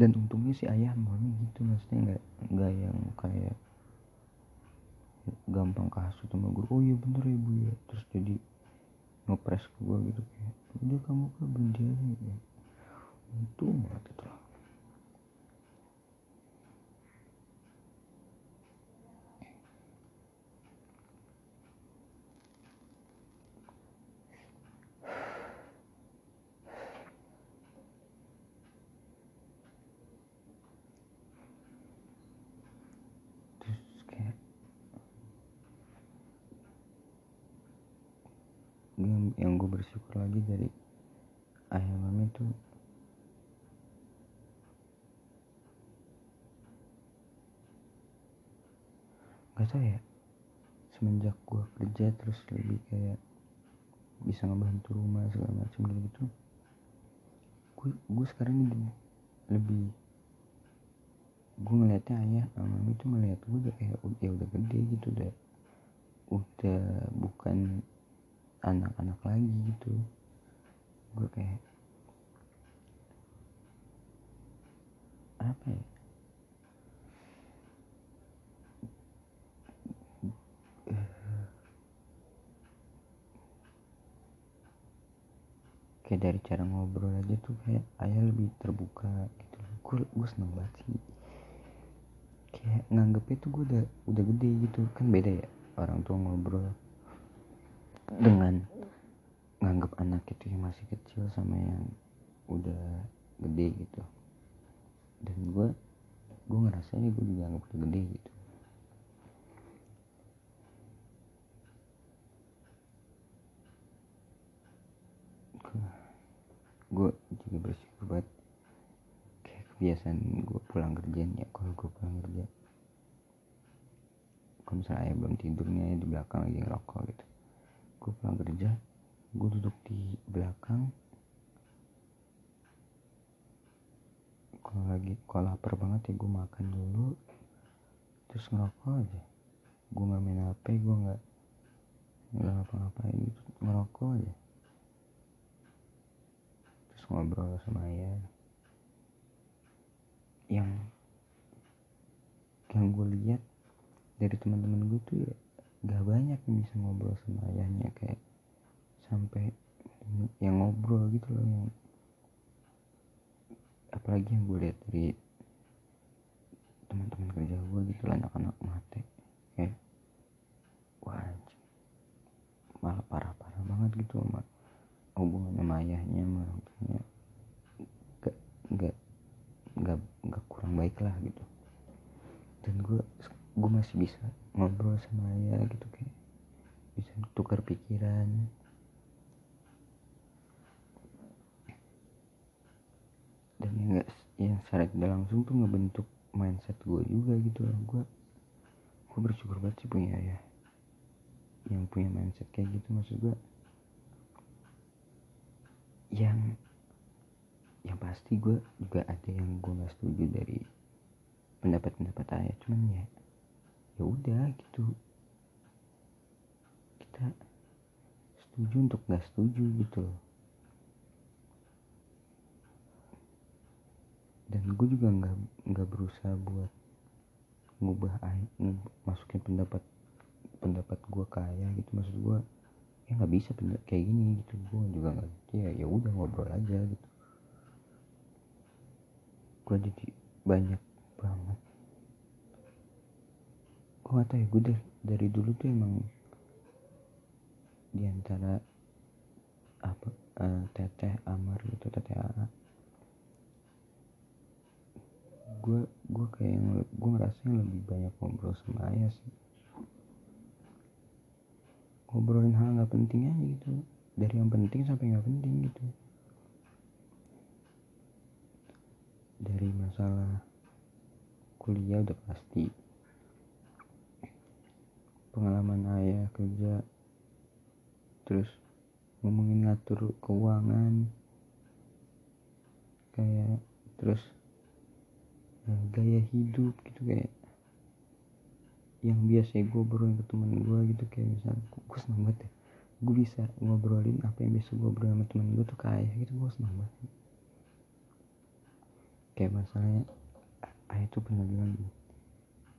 Dan untungnya si ayah mami gitu maksudnya nggak nggak yang kayak gampang kasut sama guru. Oh iya bener ya bu ya. Terus jadi ngepres ke gue gitu kayak udah kamu kan berhenti aja gitu untung banget itu lah terus kayak yang, yang gue bersyukur lagi dari ayah mami tuh gak tau ya semenjak gue kerja terus lebih kayak bisa ngebantu rumah segala macam gitu gitu gue gue sekarang jadi lebih gue ngeliatnya ayah sama mami tuh ngeliat gue udah kayak ya udah gede gitu udah udah bukan anak-anak lagi gitu. Gue kayak apa ya? Kayak dari cara ngobrol aja tuh kayak ayah lebih terbuka gitu. Gue gue seneng banget sih. Kayak nganggepnya tuh gue udah udah gede gitu. Kan beda ya orang tua ngobrol dengan nganggep anak itu yang masih kecil sama yang udah gede gitu. Dan gue gue ngerasanya gue dianggap udah gede gitu. Gue juga bersyukur banget. Kayak kebiasaan gue pulang kerja nih ya kalau gue pulang kerja. Kalau misalnya ayah belum tidurnya di belakang lagi ngerokok gitu gue pulang kerja gue duduk di belakang. Kalau lagi kalau lapar banget ya gue makan dulu terus ngerokok aja. Gue nggak main hp gue nggak nggak ngapa-ngapain gitu ngerokok aja. Terus ngobrol sama ayah yang yang gue lihat dari teman-teman gue tuh ya gak banyak yang bisa ngobrol sama ayahnya kayak sampai yang ngobrol gitu loh yang apalagi yang gue lihat dari teman-teman kerja gue gitu lah anak-anak mate kayak wah malah parah-parah banget gitu sama hubungan sama ayahnya sama orang tuanya gak gak gak gak kurang baik lah gitu. Dan gue gue masih bisa ngobrol sama ayah gitu kayak bisa tukar pikiran. Dan yang gak yang secara tidak langsung tuh ngebentuk mindset gue juga gitu loh. Gue gue bersyukur banget sih punya ayah yang punya mindset kayak gitu. Maksud gue yang yang pasti gue juga ada yang gue nggak setuju dari pendapat-pendapat ayah cuman ya ya udah gitu. Kita setuju untuk nggak setuju gitu dan gue juga nggak nggak berusaha buat ngubah masukin pendapat pendapat gue ke ayah gitu. Maksud gue ya nggak bisa kayak gini gitu. Gue juga nggak ya ya udah ngobrol aja gitu. Gue jadi banyak banget gak tau ya gue dari, dari dulu tuh emang di antara apa uh, teteh amar gitu teteh Ara gue gue kayak yang gue ngerasa yang lebih banyak ngobrol sama ayah sih. Ngobrolin hal nggak penting aja gitu. Dari yang penting sampai nggak penting gitu. Dari masalah kuliah udah pasti pengalaman ayah kerja. Terus ngomongin ngatur keuangan. Kayak terus uh, gaya hidup gitu kayak yang biasa gue obrolin ke teman gue gitu kayak misalnya gue seneng banget ya gue bisa ngobrolin apa yang biasa gue obrolin sama teman gue tuh kayak gitu gue seneng banget. Kayak masalahnya ayah tuh pernah bilang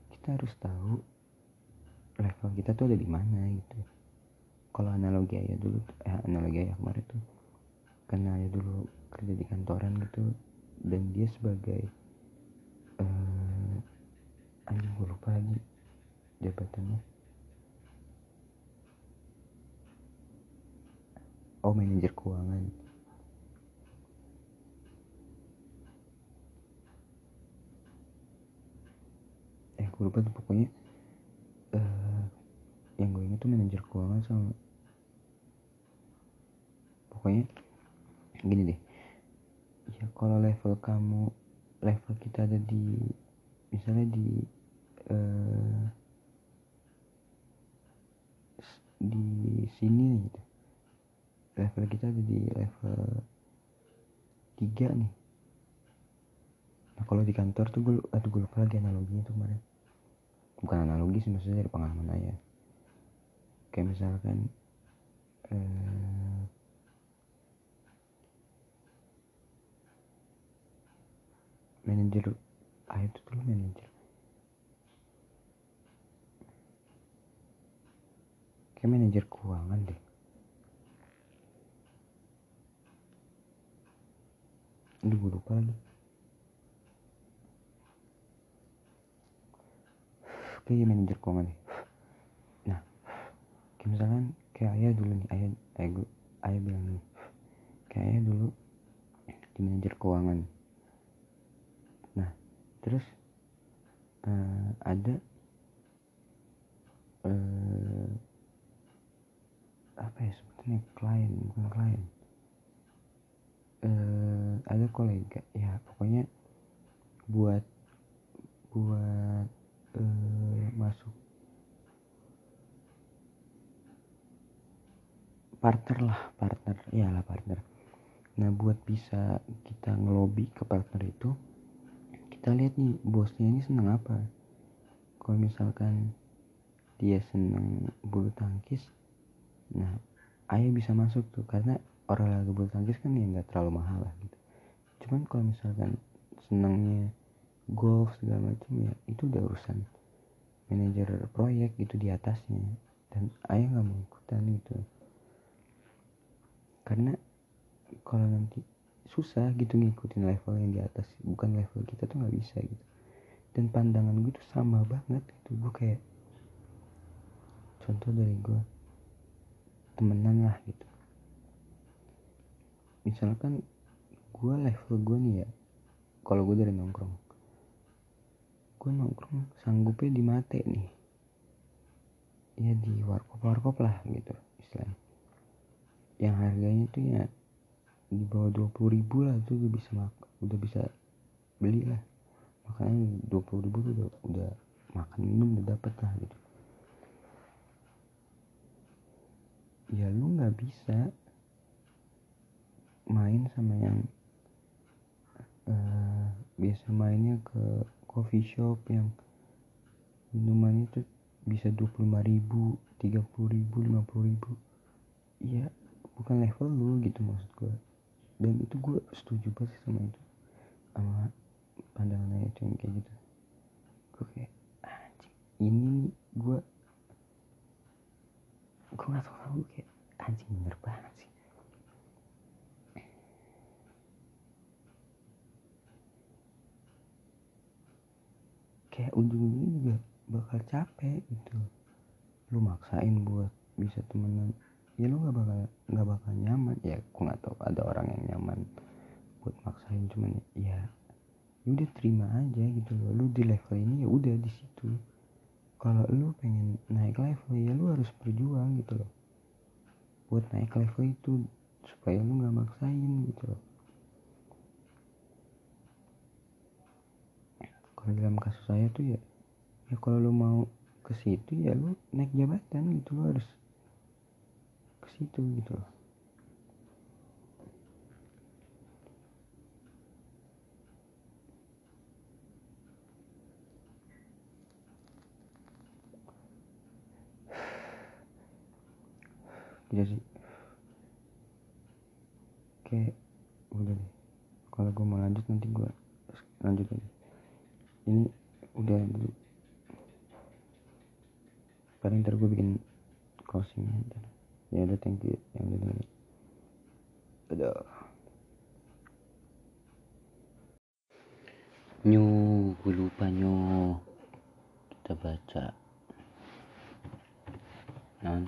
kita harus tahu level kita tuh ada di mana gitu kalau analogi ayah dulu eh analogi ayah kemarin tuh karena ayah dulu kerja di kantoran gitu dan dia sebagai uh, anjing gue lupa lagi jabatannya. Oh manajer keuangan. Eh gue lupa tuh pokoknya uh, yang gue ingat tuh manajer keuangan sama pokoknya gini deh. Ya kalau level kamu level kita ada di misalnya di uh, di sini gitu. Level kita ada di level 3 nih. Nah kalau di kantor tuh gue aduh gue lupa lagi analoginya tuh kemarin. Bukan analogi sih maksudnya dari pengalaman aja kayak misalkan eh, manajer ah itu tuh manajer kayak manajer keuangan deh. Aduh gue lupa lagi. Kayak manajer keuangan deh misalkan kayak ayah dulu nih ayah ayah, gue, ayah bilang nih kayak ayah dulu di manajer keuangan. Nah terus uh, ada uh, apa ya sebetulnya klien bukan klien. Uh, ada kolega ya pokoknya buat buat uh, masuk partner lah partner ya lah partner. Nah buat bisa kita ngelobi ke partner itu kita lihat nih bosnya ini seneng apa. Kalau misalkan dia seneng bulu tangkis nah ayah bisa masuk tuh. Karena olahraga bulu tangkis kan ya nggak terlalu mahal lah gitu. Cuman kalau misalkan senangnya golf segala macam ya itu udah urusan manajer proyek gitu di atasnya. Dan ayah nggak mau ikutan gitu karena kalau nanti susah gitu ngikutin level yang di atas bukan level kita tuh nggak bisa gitu. Dan pandangan gue tuh sama banget gitu. Gue kayak contoh dari gue temenan lah gitu. Misalkan gue level gue nih ya kalau gue dari nongkrong gue nongkrong sanggupnya di mate nih. Ya di warkop warkop lah gitu istilahnya yang harganya tuh ya di bawah dua puluh ribu lah tuh udah bisa mak udah bisa beli lah. Makanya dua puluh ribu tuh udah, udah makan minum udah dapet lah gitu. Ya lu nggak bisa main sama yang uh, biasa mainnya ke coffee shop yang minumannya tuh bisa dua puluh lima ribu tiga puluh ribu lima puluh ribu. Ya bukan level lu gitu maksud gue dan itu gue setuju banget sama itu. Sama pandangannya itu yang kayak gitu. Gue kayak anjing ini gue gue gak tau gue kayak anjing bener banget sih. Kayak ujung-ujungnya juga bakal capek gitu. Lu maksain buat bisa temenan ya lu gak bakal nggak bakal nyaman. Ya aku nggak tahu. Ada orang yang nyaman buat maksain cuman ya ya udah terima aja gitu loh. Lu di level ini ya udah di situ. Kalau lu pengen naik level ya lu harus berjuang gitu loh. Buat naik level itu supaya lu nggak maksain gitu loh. Kalau dalam kasus saya tuh ya ya kalau lu mau ke situ ya lu naik jabatan gitu. Lo harus situ gitu loh. Gitu sih. Kayak udah deh. Kalau gue mau lanjut nanti gue lanjut lagi ini udah dulu. Paling ntar gue bikin closing ntar ya udah thank you. Yang udah dengerin udah nyu gue lupa nyu kita baca. Non.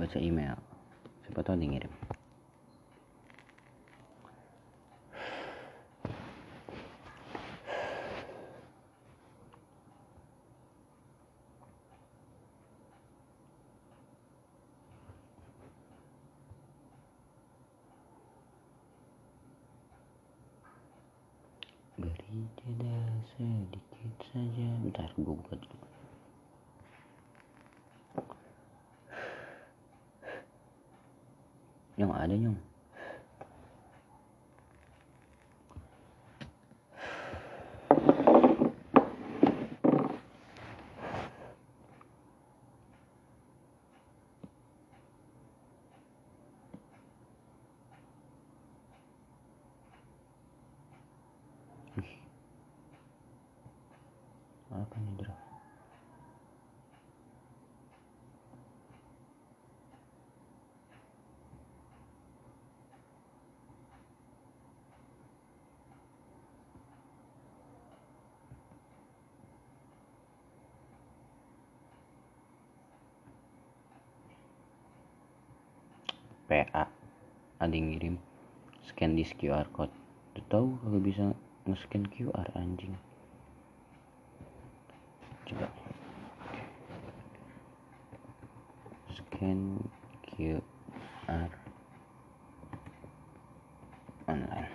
Baca email. Siapa tahu dia ngirim bentar gue buka apa nih bro PA ada yang ngirim scan this QR code. Tuh tahu kalau bisa nge-scan QR anjing scan QR online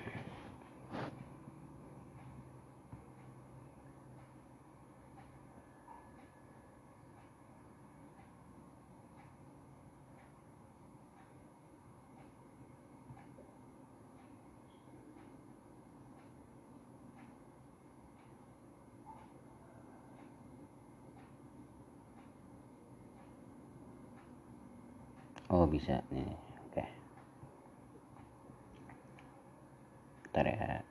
oh bisa nih oke ntar ya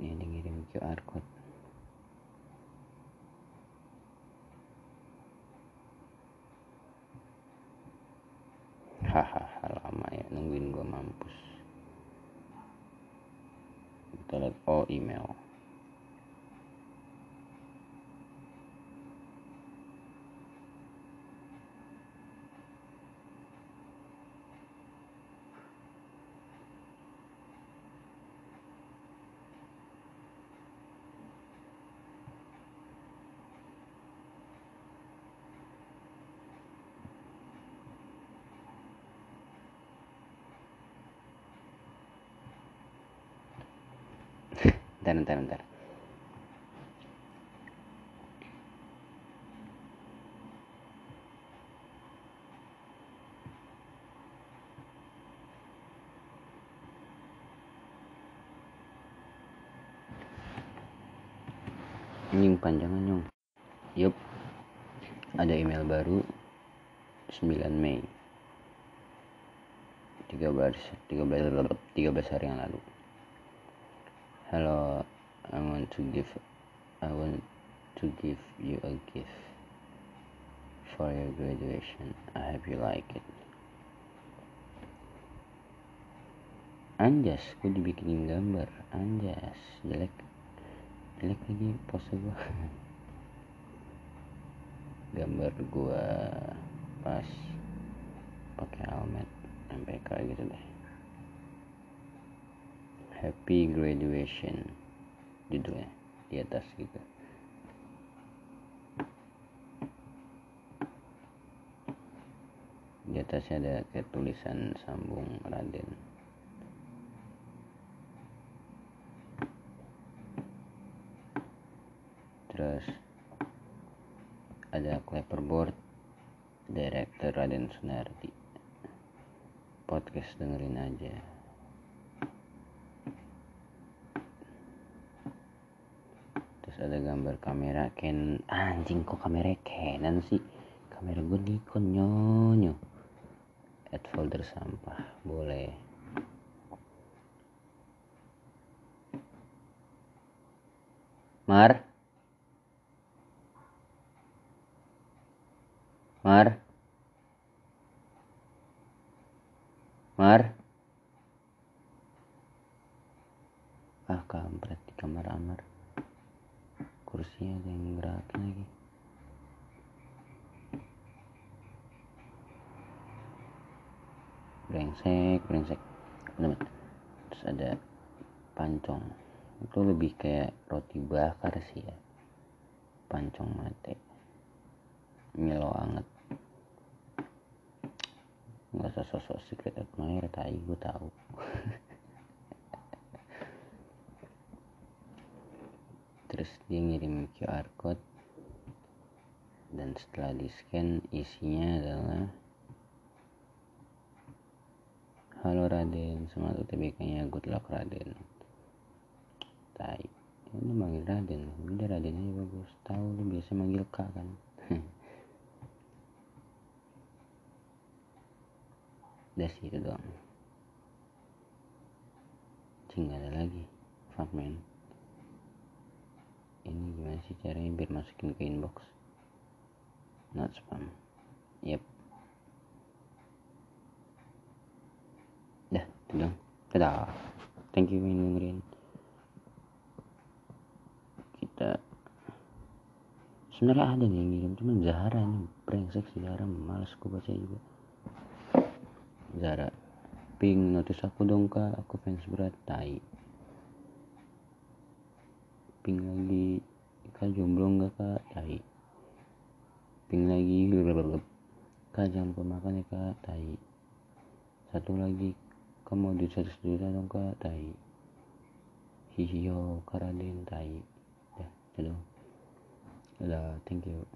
ini ngirim QR code hahaha lama ya nungguin gua mampus kita lihat oh email Ntar, ntar, ntar. Nying panjangan nyong. Yup. Ada email baru 9 Mei. 13 13 13 hari yang lalu. Hello, I want to give I want to give you a gift for your graduation. I hope you like it. Anjas, gue dibikinin gambar. Anjas, jelek. Jelek lagi pose gue. gambar gue pas pakai helmet MPK gitu deh. Happy Graduation. Judulnya di atas gitu. Di atasnya ada kayak tulisan sambung Raden. Terus ada clapperboard director Raden Sunardi. Podcast dengerin aja ada gambar kamera Ken. Ah, anjing kok kamera kenan sih? Kamera gue Nikon nyonyo. Add folder sampah boleh. Mar? Mar? Mar? Ah kampret di kamar Amar kursinya ada yang gerakin lagi. Brengsek brengsek. Teman terus ada pancong. Itu lebih kayak roti bakar sih ya. Pancong mate. Milo anget. Nggak usah sosok secret admirer tai gue tahu terus dia ngirim QR code dan setelah di scan isinya adalah Halo Raden, semangat UTBK nya good luck Raden. Tai. Ini manggil Raden, udah Raden aja bagus. Tahu lu biasa manggil Kak kan. Udah sih itu doang. Cing ada lagi. Man. Ini gimana sih caranya biar masukin ke inbox? Not spam. Yep. bilang dadah thank you yang dengerin. Kita sebenarnya ada nih yang ngirim cuman Zahra nih brengsek si Zahra males gue baca juga. Zahra ping notis aku dong kak. Aku fans berat tai ping lagi. Kak jomblo enggak kak? Tai. Ping lagi. Kak jangan lupa makan ya kak. Tai. Satu lagi. Kamu di satu juta dong kak. Tai. Hihiyo karaden tai. Ya dadah dadah thank you